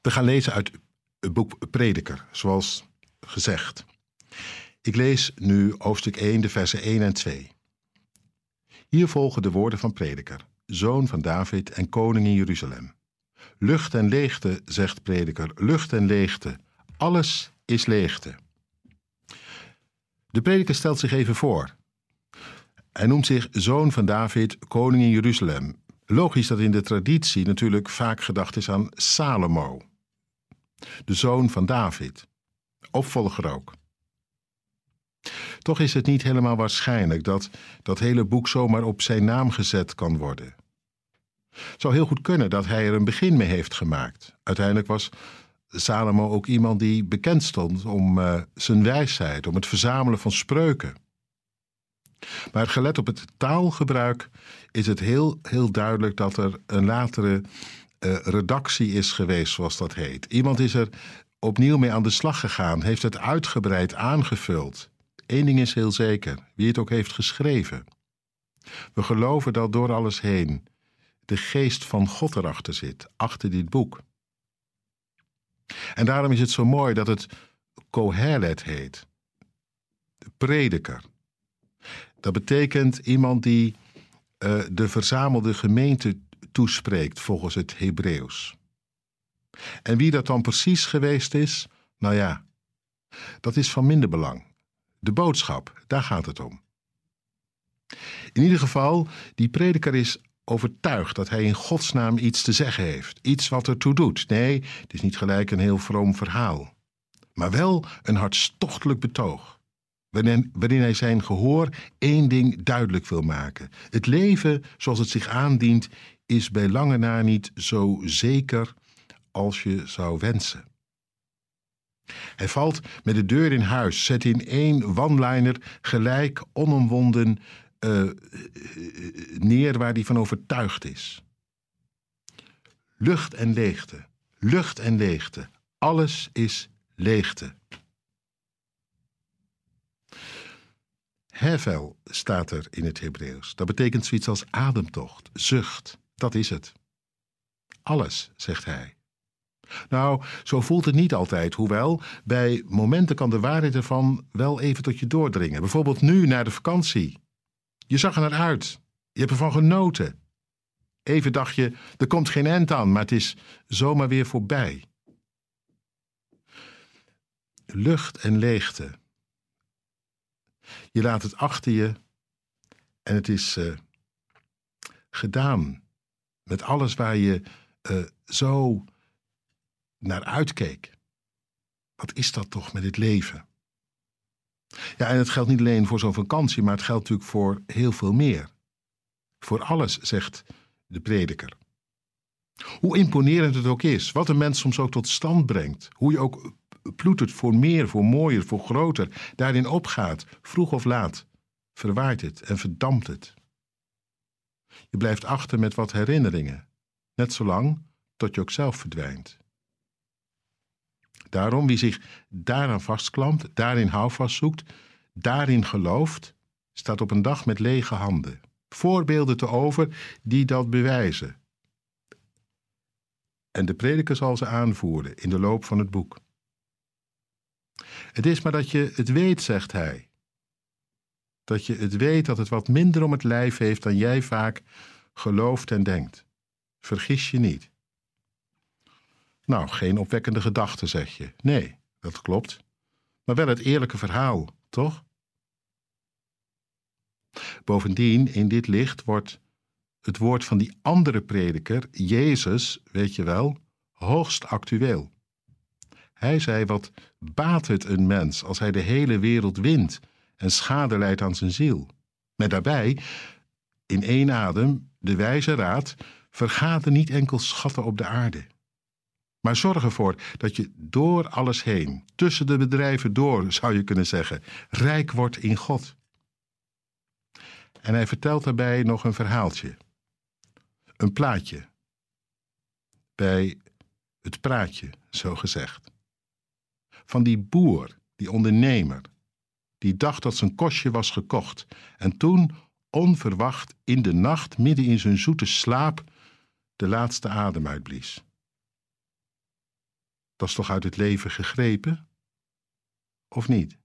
We gaan lezen uit het boek Prediker, zoals gezegd. Ik lees nu hoofdstuk 1, de versen 1 en 2. Hier volgen de woorden van Prediker, zoon van David en koning in Jeruzalem. Lucht en leegte, zegt Prediker, lucht en leegte. Alles is leegte. De prediker stelt zich even voor. Hij noemt zich zoon van David, koning in Jeruzalem. Logisch dat in de traditie natuurlijk vaak gedacht is aan Salomo, de zoon van David, opvolger ook. Toch is het niet helemaal waarschijnlijk dat dat hele boek zomaar op zijn naam gezet kan worden. Het zou heel goed kunnen dat hij er een begin mee heeft gemaakt. Uiteindelijk was Salomo ook iemand die bekend stond om uh, zijn wijsheid, om het verzamelen van spreuken. Maar gelet op het taalgebruik is het heel, heel duidelijk dat er een latere uh, redactie is geweest, zoals dat heet. Iemand is er opnieuw mee aan de slag gegaan, heeft het uitgebreid aangevuld. Eén ding is heel zeker, wie het ook heeft geschreven. We geloven dat door alles heen de geest van God erachter zit, achter dit boek. En daarom is het zo mooi dat het Kohelet heet. De prediker. Dat betekent iemand die uh, de verzamelde gemeente toespreekt volgens het Hebreeuws. En wie dat dan precies geweest is, nou ja, dat is van minder belang. De boodschap, daar gaat het om. In ieder geval, die prediker is overtuigd dat hij in Gods naam iets te zeggen heeft, iets wat ertoe doet. Nee, het is niet gelijk een heel vroom verhaal, maar wel een hartstochtelijk betoog. Waarin, hij zijn gehoor één ding duidelijk wil maken. Het leven zoals het zich aandient is bij lange na niet zo zeker als je zou wensen. Hij valt met de deur in huis, zet in één one-liner gelijk onomwonden uh, neer waar hij van overtuigd is. Lucht en leegte, lucht en leegte, alles is leegte. Hevel staat er in het Hebreeuws. Dat betekent zoiets als ademtocht, zucht. Dat is het. Alles, zegt hij. Nou, zo voelt het niet altijd, hoewel bij momenten kan de waarheid ervan wel even tot je doordringen. Bijvoorbeeld nu na de vakantie. Je zag er naar uit. Je hebt ervan genoten. Even dacht je, er komt geen eind aan, maar het is zomaar weer voorbij. Lucht en leegte. Je laat het achter je en het is uh, gedaan met alles waar je uh, zo naar uitkeek. Wat is dat toch met het leven? Ja, en het geldt niet alleen voor zo'n vakantie, maar het geldt natuurlijk voor heel veel meer. Voor alles, zegt de prediker. Hoe imponerend het ook is, wat een mens soms ook tot stand brengt, hoe je ook ploetert voor meer, voor mooier, voor groter, daarin opgaat, vroeg of laat, verwaait het en verdampt het. Je blijft achter met wat herinneringen, net zolang tot je ook zelf verdwijnt. Daarom, wie zich daaraan vastklampt, daarin houvast zoekt, daarin gelooft, staat op een dag met lege handen. Voorbeelden te over die dat bewijzen. En de prediker zal ze aanvoeren in de loop van het boek. Het is maar dat je het weet, zegt hij. Dat je het weet dat het wat minder om het lijf heeft dan jij vaak gelooft en denkt. Vergis je niet. Nou, geen opwekkende gedachte, zeg je. Nee, dat klopt. Maar wel het eerlijke verhaal, toch? Bovendien, in dit licht wordt het woord van die andere prediker, Jezus, weet je wel, hoogst actueel. Hij zei: Wat baat het een mens als hij de hele wereld wint en schade leidt aan zijn ziel? Met daarbij, in één adem, de wijze raad: vergaden niet enkel schatten op de aarde. Maar zorg ervoor dat je door alles heen, tussen de bedrijven door, zou je kunnen zeggen, rijk wordt in God. En hij vertelt daarbij nog een verhaaltje. Een plaatje. Bij het praatje, zo gezegd. Van die boer, die ondernemer, die dacht dat zijn kostje was gekocht en toen, onverwacht, in de nacht, midden in zijn zoete slaap, de laatste adem uitblies. Dat is toch uit het leven gegrepen? Of niet?